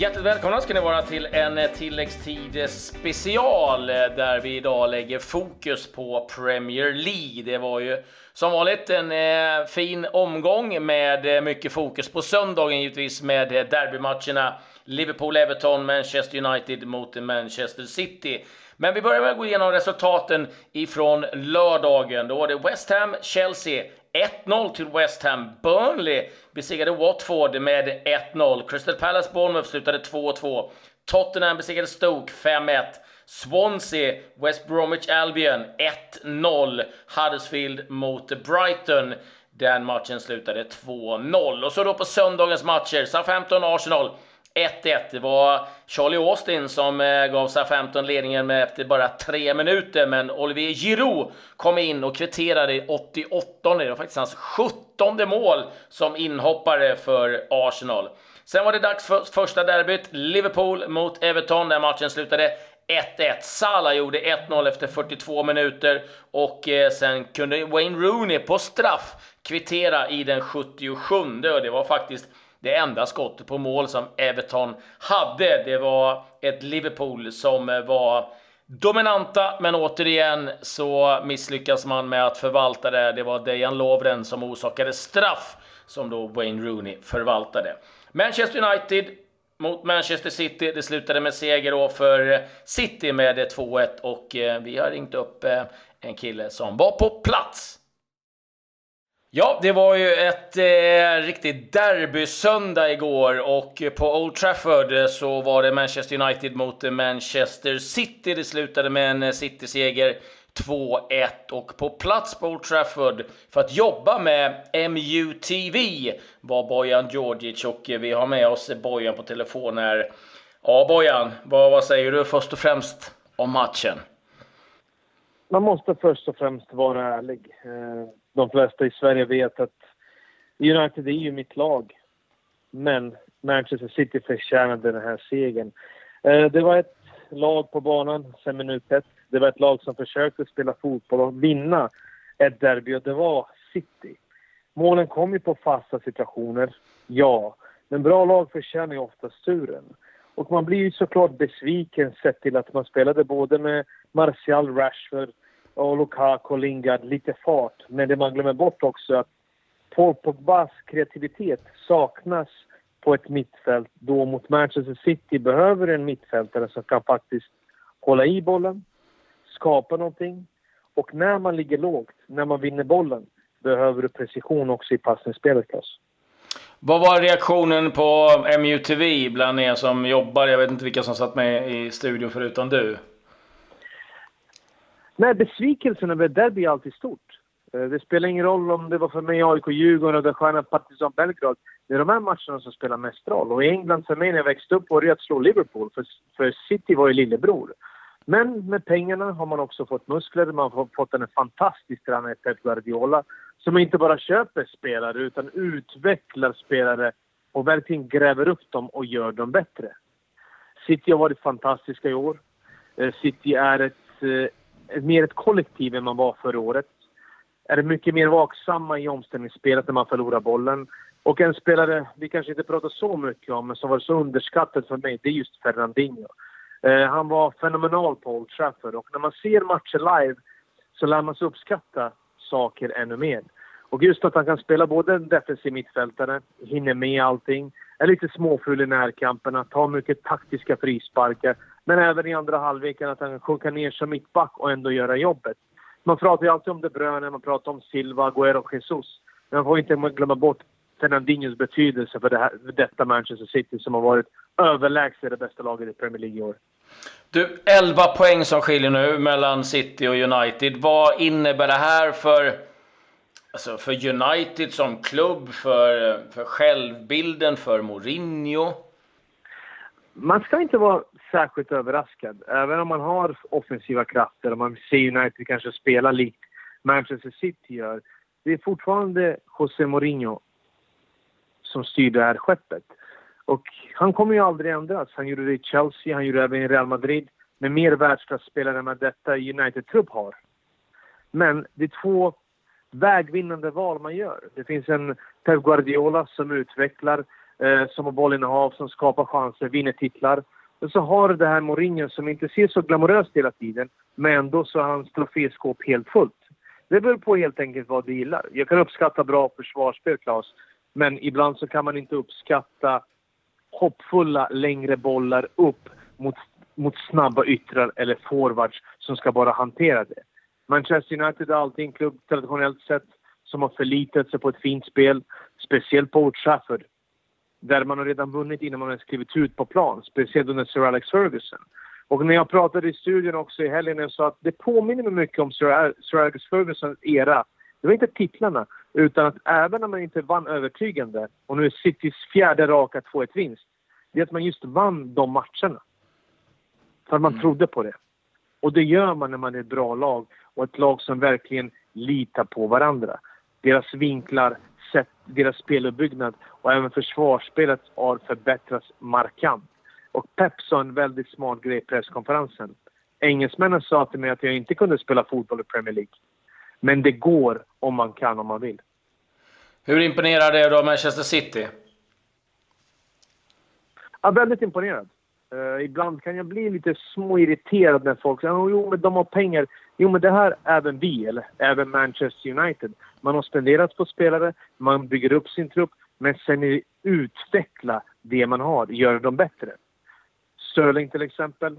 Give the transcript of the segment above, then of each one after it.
Hjärtligt välkomna ska ni vara till en eh, tilläggstid special eh, där vi idag lägger fokus på Premier League. Det var ju som vanligt en eh, fin omgång med mycket fokus på söndagen givetvis med derbymatcherna Liverpool-Everton, Manchester United mot Manchester City. Men vi börjar med att gå igenom resultaten ifrån lördagen. Då var det West Ham, Chelsea 1-0 till West Ham. Burnley besegrade Watford med 1-0. Crystal Palace Bournemouth slutade 2-2. Tottenham besegrade Stoke 5-1. Swansea, West Bromwich Albion 1-0. Huddersfield mot Brighton. Den matchen slutade 2-0. Och så då på söndagens matcher, Southampton-Arsenal 1-1. Det var Charlie Austin som eh, gav SA-15 ledningen med efter bara tre minuter, men Olivier Giroud kom in och kvitterade i 88. Det var faktiskt hans 17 mål som inhoppare för Arsenal. Sen var det dags för första derbyt, Liverpool mot Everton, där matchen slutade 1-1. Salah gjorde 1-0 efter 42 minuter och eh, sen kunde Wayne Rooney på straff kvittera i den 77 och det var faktiskt det enda skottet på mål som Everton hade. Det var ett Liverpool som eh, var dominanta, men återigen så misslyckas man med att förvalta det. Det var Dejan Lovren som orsakade straff som då Wayne Rooney förvaltade. Manchester United mot Manchester City. Det slutade med seger då för City med eh, 2-1 och eh, vi har ringt upp en kille som var på plats Ja, det var ju ett eh, riktigt derbysöndag igår och på Old Trafford eh, så var det Manchester United mot Manchester City. Det slutade med en eh, City-seger 2-1 och på plats på Old Trafford för att jobba med MUTV var Bojan Djordjic och eh, vi har med oss Bojan på telefon här. Ja, Bojan, vad, vad säger du först och främst om matchen? Man måste först och främst vara ärlig. De flesta i Sverige vet att United är ju mitt lag. Men Manchester City förtjänade den här segern. Eh, det var ett lag på banan sen minut ett. Det var ett lag som försökte spela fotboll och vinna ett derby och det var City. Målen kom ju på fasta situationer, ja. Men bra lag förtjänar ju ofta turen. Och man blir ju såklart besviken sett till att man spelade både med Martial, Rashford och Lukaku och Lingard lite fart. Men det man glömmer bort också är att Paul Pogbas kreativitet saknas på ett mittfält då mot Manchester City behöver en mittfältare som kan faktiskt hålla i bollen, skapa någonting och när man ligger lågt, när man vinner bollen, behöver du precision också i passningsspelet, Klas. Vad var reaktionen på MUTV bland er som jobbar? Jag vet inte vilka som satt med i studion förutom du. Nej, besvikelsen över derby är alltid stort. Eh, det spelar ingen roll om det var för mig AIK Djurgården eller Stjärnan Partizan Belgrad. Det är de här matcherna som spelar mest roll. Och i England för mig när jag växte upp var det att slå Liverpool, för, för City var ju lillebror. Men med pengarna har man också fått muskler, man har fått en fantastisk tränare, Pep Guardiola, som inte bara köper spelare utan utvecklar spelare och verkligen gräver upp dem och gör dem bättre. City har varit fantastiska i år. Eh, City är ett eh, mer ett kollektiv än man var förra året. Är mycket mer vaksamma i omställningsspelet när man förlorar bollen. Och en spelare vi kanske inte pratar så mycket om, men som var så underskattad för mig, det är just Fernandinho. Eh, han var fenomenal på Old Trafford och när man ser matcher live så lär man sig uppskatta saker ännu mer. Och just att han kan spela både en defensiv mittfältare, hinner med allting, är lite småfull i närkamperna, tar mycket taktiska frisparkar. Men även i andra halvleken att han kan sjunka ner som mittback och ändå göra jobbet. Man pratar ju alltid om De Bruyne, man pratar om Silva, Agüero, Jesus. Men man får inte glömma bort Fernandinhos betydelse för, det här, för detta Manchester City som har varit överlägset det bästa laget i Premier League i år. Du, 11 poäng som skiljer nu mellan City och United. Vad innebär det här för, alltså för United som klubb, för, för självbilden, för Mourinho? Man ska inte vara särskilt överraskad. Även om man har offensiva krafter och man ser United kanske spela likt Manchester City gör. Det är fortfarande José Mourinho som styr det här skeppet. Och han kommer ju aldrig ändras. Han gjorde det i Chelsea, han gjorde det även i Real Madrid med mer världsklasspelare än vad detta United-trupp har. Men det är två vägvinnande val man gör. Det finns en Pep Guardiola som utvecklar eh, som har bollinnehav, som skapar chanser, vinner titlar. Och så har du det här Mourinho som inte ser så glamoröst hela tiden, men ändå så är hans troféskåp helt fullt. Det beror på helt enkelt vad du gillar. Jag kan uppskatta bra försvarsspel, Claes, men ibland så kan man inte uppskatta hoppfulla längre bollar upp mot, mot snabba yttrar eller forwards som ska bara hantera det. Manchester United är alltid en klubb traditionellt sett som har förlitat sig på ett fint spel, speciellt på Old Trafford. Där man har redan vunnit innan man har skrivit ut på plan, speciellt under Sir Alex Ferguson. Och när jag pratade i studion också i helgen, jag sa att det påminner mig mycket om Sir, Sir Alex Fergusons era. Det var inte titlarna, utan att även när man inte vann övertygande, och nu är Citys fjärde raka 2-1-vinst, det är att man just vann de matcherna. För att man mm. trodde på det. Och det gör man när man är ett bra lag och ett lag som verkligen litar på varandra. Deras vinklar, deras speluppbyggnad och även försvarsspelet har förbättrats markant. Och Pep sa en väldigt smart grej i presskonferensen. Engelsmännen sa till mig att jag inte kunde spela fotboll i Premier League. Men det går om man kan, om man vill. Hur imponerad är du av Manchester City? Ja, väldigt imponerad. Uh, ibland kan jag bli lite småirriterad när folk säger oh, jo men de har pengar. Jo men det här även vi, eller även Manchester United. Man har spenderat på spelare, man bygger upp sin trupp, men sen utveckla det man har, göra dem bättre. Sterling till exempel,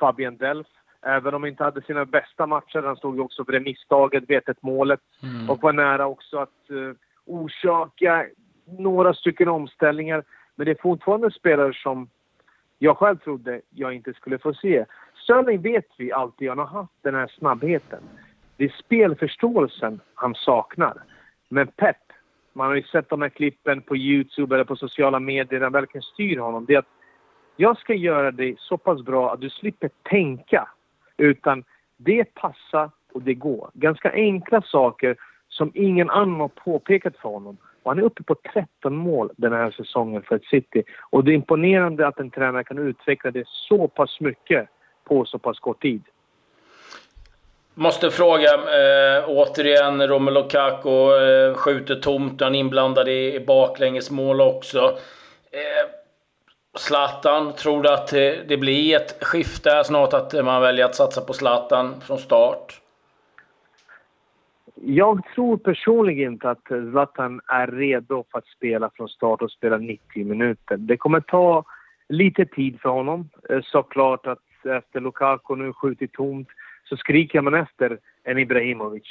Fabian Delf. Även om han inte hade sina bästa matcher, han stod ju också för det misstaget, vet ett målet mm. och var nära också att uh, orsaka några stycken omställningar. Men det är fortfarande spelare som jag själv trodde jag inte skulle få se. Sterling vet vi alltid, han har haft den här snabbheten. Det är spelförståelsen han saknar. Men Pep, man har ju sett de här klippen på Youtube eller på sociala medier där verkligen styr honom. Det är att jag ska göra dig så pass bra att du slipper tänka. Utan det passar och det går. Ganska enkla saker som ingen annan har påpekat för honom. Och han är uppe på 13 mål den här säsongen för ett City. Och det är imponerande att en tränare kan utveckla det så pass mycket på så pass kort tid. Måste fråga, eh, återigen, Romelu Lukaku eh, skjuter tomt, han är inblandad i, i baklängesmål också. Eh, Zlatan, tror du att det, det blir ett skifte snart, att man väljer att satsa på Zlatan från start? Jag tror personligen inte att Zlatan är redo för att spela från start och spela 90 minuter. Det kommer ta lite tid för honom. Eh, såklart att efter Lukaku nu skjutit tomt så skriker man efter en Ibrahimovic.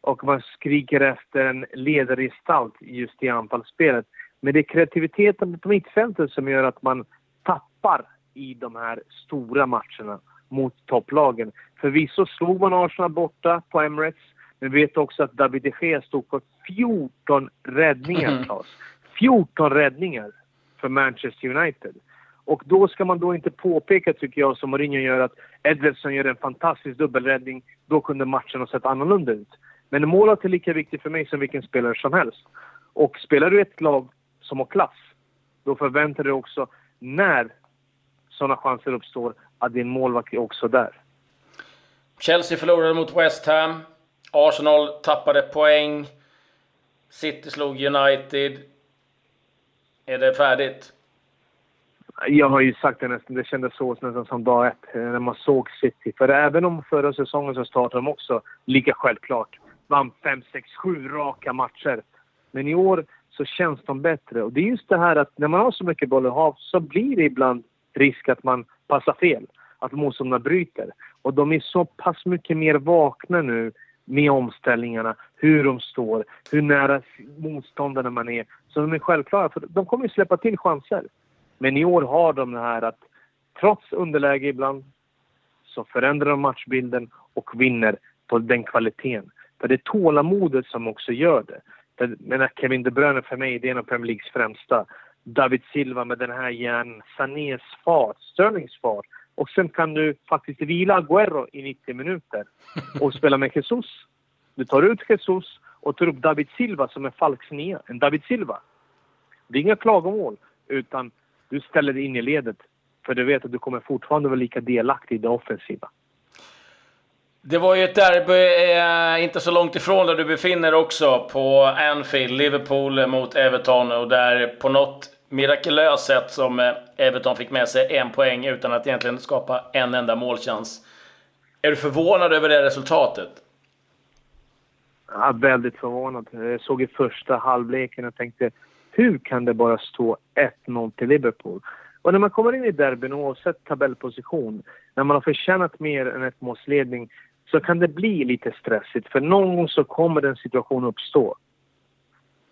Och man skriker efter en ledargestalt just i anfallsspelet. Men det är kreativiteten på mittfältet som gör att man tappar i de här stora matcherna mot topplagen. Förvisso slog man Arsenal borta på Emirates. Men vi vet också att David de Gea stod för 14 räddningar, mm. 14 räddningar för Manchester United. Och då ska man då inte påpeka, tycker jag, som Mourinho gör, att Edvardsen gör en fantastisk dubbelräddning. Då kunde matchen ha sett annorlunda ut. Men målet är lika viktigt för mig som vilken spelare som helst. Och spelar du ett lag som har klass, då förväntar du dig också, när sådana chanser uppstår, att din målvakt är också där. Chelsea förlorade mot West Ham. Arsenal tappade poäng. City slog United. Är det färdigt? Jag har ju sagt det nästan, det kändes så nästan som dag ett eh, när man såg City. För även om förra säsongen så startade de också lika självklart. Vann fem, sex, sju raka matcher. Men i år så känns de bättre. Och det är just det här att när man har så mycket boll i hav så blir det ibland risk att man passar fel. Att motståndarna bryter. Och de är så pass mycket mer vakna nu med omställningarna, hur de står, hur nära motståndarna man är. Så de är självklara, för de kommer ju släppa till chanser. Men i år har de det här att trots underläge ibland så förändrar de matchbilden och vinner på den kvaliteten. För det är tålamodet som också gör det. Men Kevin De Bruyne för mig, det är en av Premier Leagues främsta. David Silva med den här järn, Sanés fart, Sterlings fart. Och sen kan du faktiskt vila Aguero i 90 minuter och spela med Jesus. Du tar ut Jesus och tar upp David Silva som är falsk nia. En David Silva. Det är inga klagomål, utan du ställer dig in i ledet. För du vet att du kommer fortfarande vara lika delaktig i det offensiva. Det var ju ett derby eh, inte så långt ifrån där du befinner också, på Anfield. Liverpool mot Everton och där på något mirakulöst sätt som eh, Everton fick med sig en poäng utan att egentligen skapa en enda målchans. Är du förvånad över det resultatet? Ja, väldigt förvånad. Jag såg i första halvleken och tänkte hur kan det bara stå 1-0 till Liverpool? Och när man kommer in i derbyn oavsett tabellposition, när man har förtjänat mer än ett målsledning så kan det bli lite stressigt för någon gång så kommer den situationen uppstå.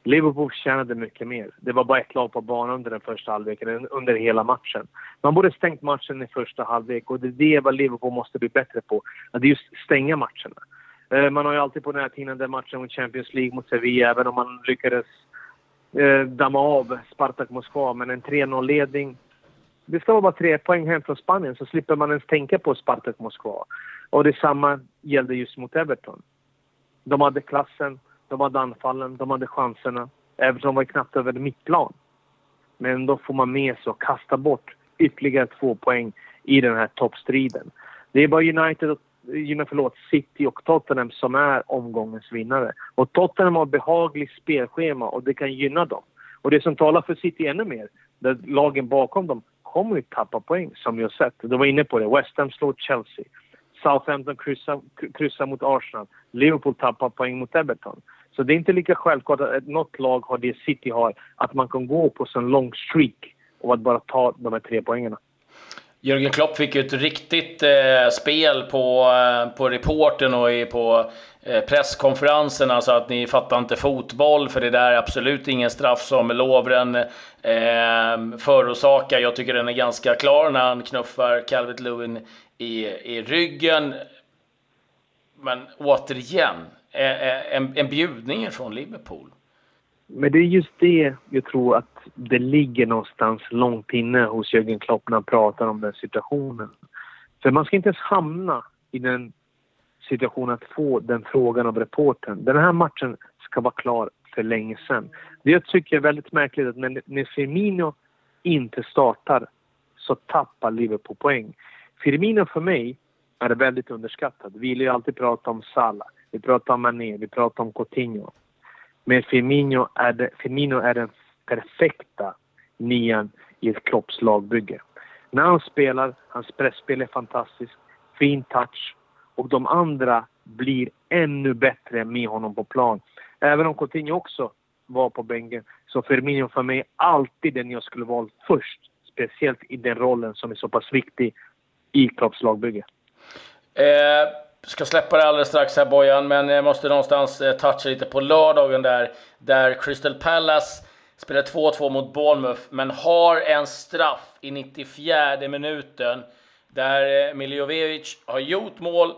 Liverpool tjänade mycket mer. Det var bara ett lag på banan under den första halvleken, under hela matchen. Man borde stängt matchen i första halvlek och det är det vad Liverpool måste bli bättre på. Att just stänga matcherna. Eh, man har ju alltid på den här tiden den matchen mot Champions League mot Sevilla, även om man lyckades eh, damma av Spartak Moskva. Men en 3-0-ledning. Det ska vara bara tre poäng hem från Spanien så slipper man ens tänka på Spartak Moskva. Och detsamma gällde just mot Everton. De hade klassen, de hade anfallen, de hade chanserna. Everton var knappt över mittplan. Men då får man med sig och kasta bort ytterligare två poäng i den här toppstriden. Det är bara United, förlåt, City och Tottenham som är omgångens vinnare. Och Tottenham har behagligt spelschema och det kan gynna dem. Och det som talar för City ännu mer, där lagen bakom dem kommer ju tappa poäng som vi har sett. De var inne på det. West Ham slår Chelsea. Southampton kryssar, kryssar mot Arsenal. Liverpool tappar poäng mot Everton. Så det är inte lika självklart att något lag har det City har, att man kan gå på en lång streak och att bara ta de här tre poängerna. Jürgen Klopp fick ju ett riktigt eh, spel på, eh, på reporten och i, på eh, presskonferensen. Alltså att ni fattar inte fotboll, för det där är absolut ingen straff som Lovren eh, förorsakar. Jag tycker den är ganska klar när han knuffar Calvert Lewin i, i ryggen. Men återigen, eh, eh, en, en bjudning från Liverpool. Men det är just det jag tror att det ligger någonstans långt inne hos Jörgen Klopp när han pratar om den situationen. För man ska inte ens hamna i den situationen att få den frågan av reporten. Den här matchen ska vara klar för länge sedan. Det jag tycker är väldigt märkligt att när, när Firmino inte startar så tappar Liverpool poäng. Firmino för mig är väldigt underskattad. Vi vill ju alltid prata om Salah, vi pratar om Mané, vi pratar om Coutinho. Men Firmino är, det, Firmino är den perfekta nian i ett kroppslagbygge. När han spelar, hans pressspel är fantastiskt, fin touch och de andra blir ännu bättre med honom på plan. Även om Coutinho också var på bänken så Firmino för mig alltid den jag skulle valt först. Speciellt i den rollen som är så pass viktig i Klopps lagbygge. Eh, ska släppa det alldeles strax här Bojan, men jag måste någonstans eh, toucha lite på lördagen där, där Crystal Palace spelar 2-2 mot Bournemouth, men har en straff i 94 minuten där eh, Miljovic har gjort mål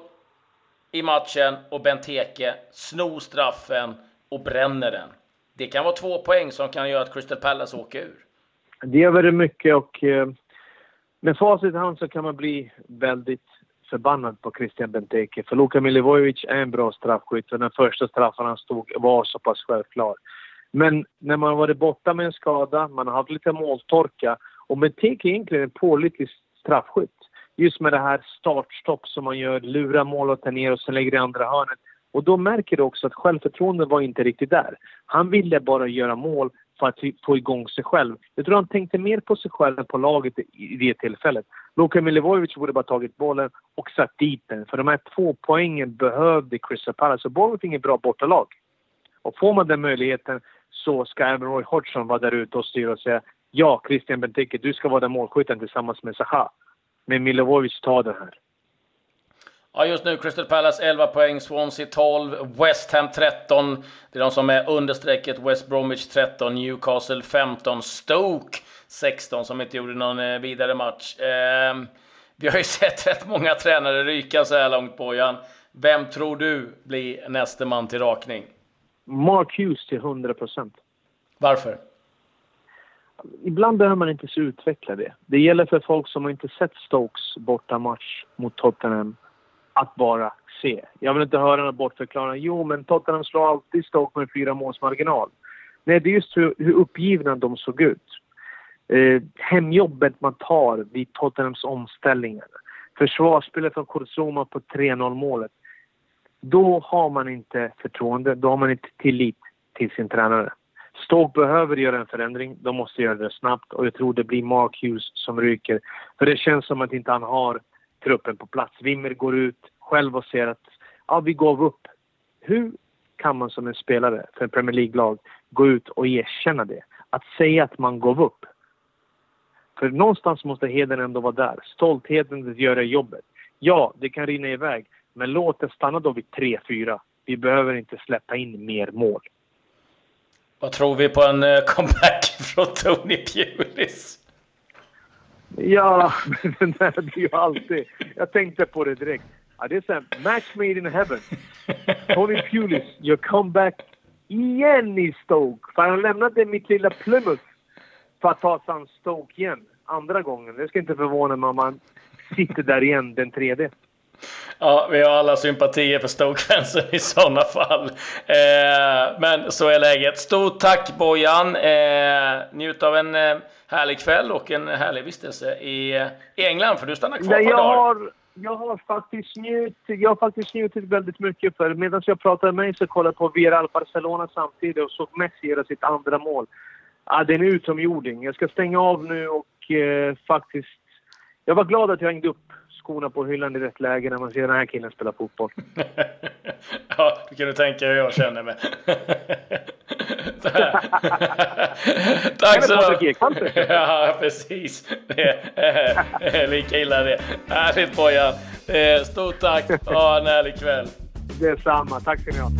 i matchen och Benteke snor straffen och bränner den. Det kan vara två poäng som kan göra att Crystal Palace åker ur. Det gör väldigt mycket och eh, med facit i hand så kan man bli väldigt förbannad på Christian Benteke. För Luka Milivojevic är en bra straffskytt och den första straffen han stod var så pass självklar. Men när man har varit borta med en skada, man har haft lite måltorka och Benteke är egentligen en pålitlig straffskytt. Just med det här startstopp som man gör, lurar målvakten ner och sen lägger i andra hörnet. Och då märker du också att självförtroendet var inte riktigt där. Han ville bara göra mål för att få igång sig själv. Jag tror han tänkte mer på sig själv än på laget i det tillfället. Luka Milivojevic borde bara tagit bollen och satt dit den. För de här två poängen behövde Crystal Palace. Och Bournemouth är inget bra bortalag. Och får man den möjligheten så ska även Roy Hodgson vara där ute och styra och säga ja, Christian Benteke, du ska vara den målskytten tillsammans med Zaha. Men Milovovic tar det här. Ja, just nu Crystal Palace 11 poäng, Swansea 12, West Ham 13. Det är de som är under strecket. West Bromwich 13, Newcastle 15, Stoke 16 som inte gjorde någon eh, vidare match. Eh, vi har ju sett rätt många tränare ryka så här långt, Bojan. Vem tror du blir näste man till rakning? Mark Hughes till 100 procent. Varför? Ibland behöver man inte så utveckla det. Det gäller för folk som inte sett Stokes bortamatch mot Tottenham att bara se. Jag vill inte höra några bortförklaringar. Jo, men Tottenham slår alltid Stoke med fyra måls marginal. Nej, det är just hur, hur uppgivna de såg ut. Eh, hemjobbet man tar vid Tottenhams omställningar. Försvarsspelet från Kurzuma på 3-0 målet. Då har man inte förtroende, då har man inte tillit till sin tränare. Stoke behöver göra en förändring. De måste göra det snabbt och jag tror det blir Mark Hughes som ryker. För det känns som att inte han har truppen på plats. Wimmer går ut själv och säger att ja, vi gav upp. Hur kan man som en spelare för en Premier League-lag gå ut och erkänna det? Att säga att man gav upp. För någonstans måste heden ändå vara där. Stoltheten att göra jobbet. Ja, det kan rinna iväg. Men låt det stanna då vid 3-4. Vi behöver inte släppa in mer mål. Vad tror vi på en eh, comeback från Tony Pulis? Ja, den där blir ju alltid... Jag tänkte på det direkt. Ja, det är såhär, match made in heaven. Tony Pulis, your comeback igen i Stoke. För han lämnade mitt lilla Plymouth för att ta sig an Stoke igen. Andra gången. Det ska inte förvåna mig om han sitter där igen den tredje. Ja, vi har alla sympatier för Stoke-fansen i sådana fall. Eh, men så är läget. Stort tack Bojan! Eh, njut av en eh, härlig kväll och en härlig vistelse i, i England, för du stannar kvar Nej, ett par jag dagar. har, jag har faktiskt njutit, jag har faktiskt njutit väldigt mycket för medan jag pratade med mig så kollade jag på Villarreal Barcelona samtidigt och såg Messi göra sitt andra mål. Ja, det är en utomjording. Jag ska stänga av nu och eh, faktiskt... Jag var glad att jag hängde upp skorna på hyllan i rätt läge när man ser den här killen spela fotboll. ja, du kan du tänka hur jag känner mig. Tack så mycket. Ja, precis. Det är lika illa det. Härligt Bojan. Stort tack. Ha en härlig kväll. Detsamma. Tack ska ni ha.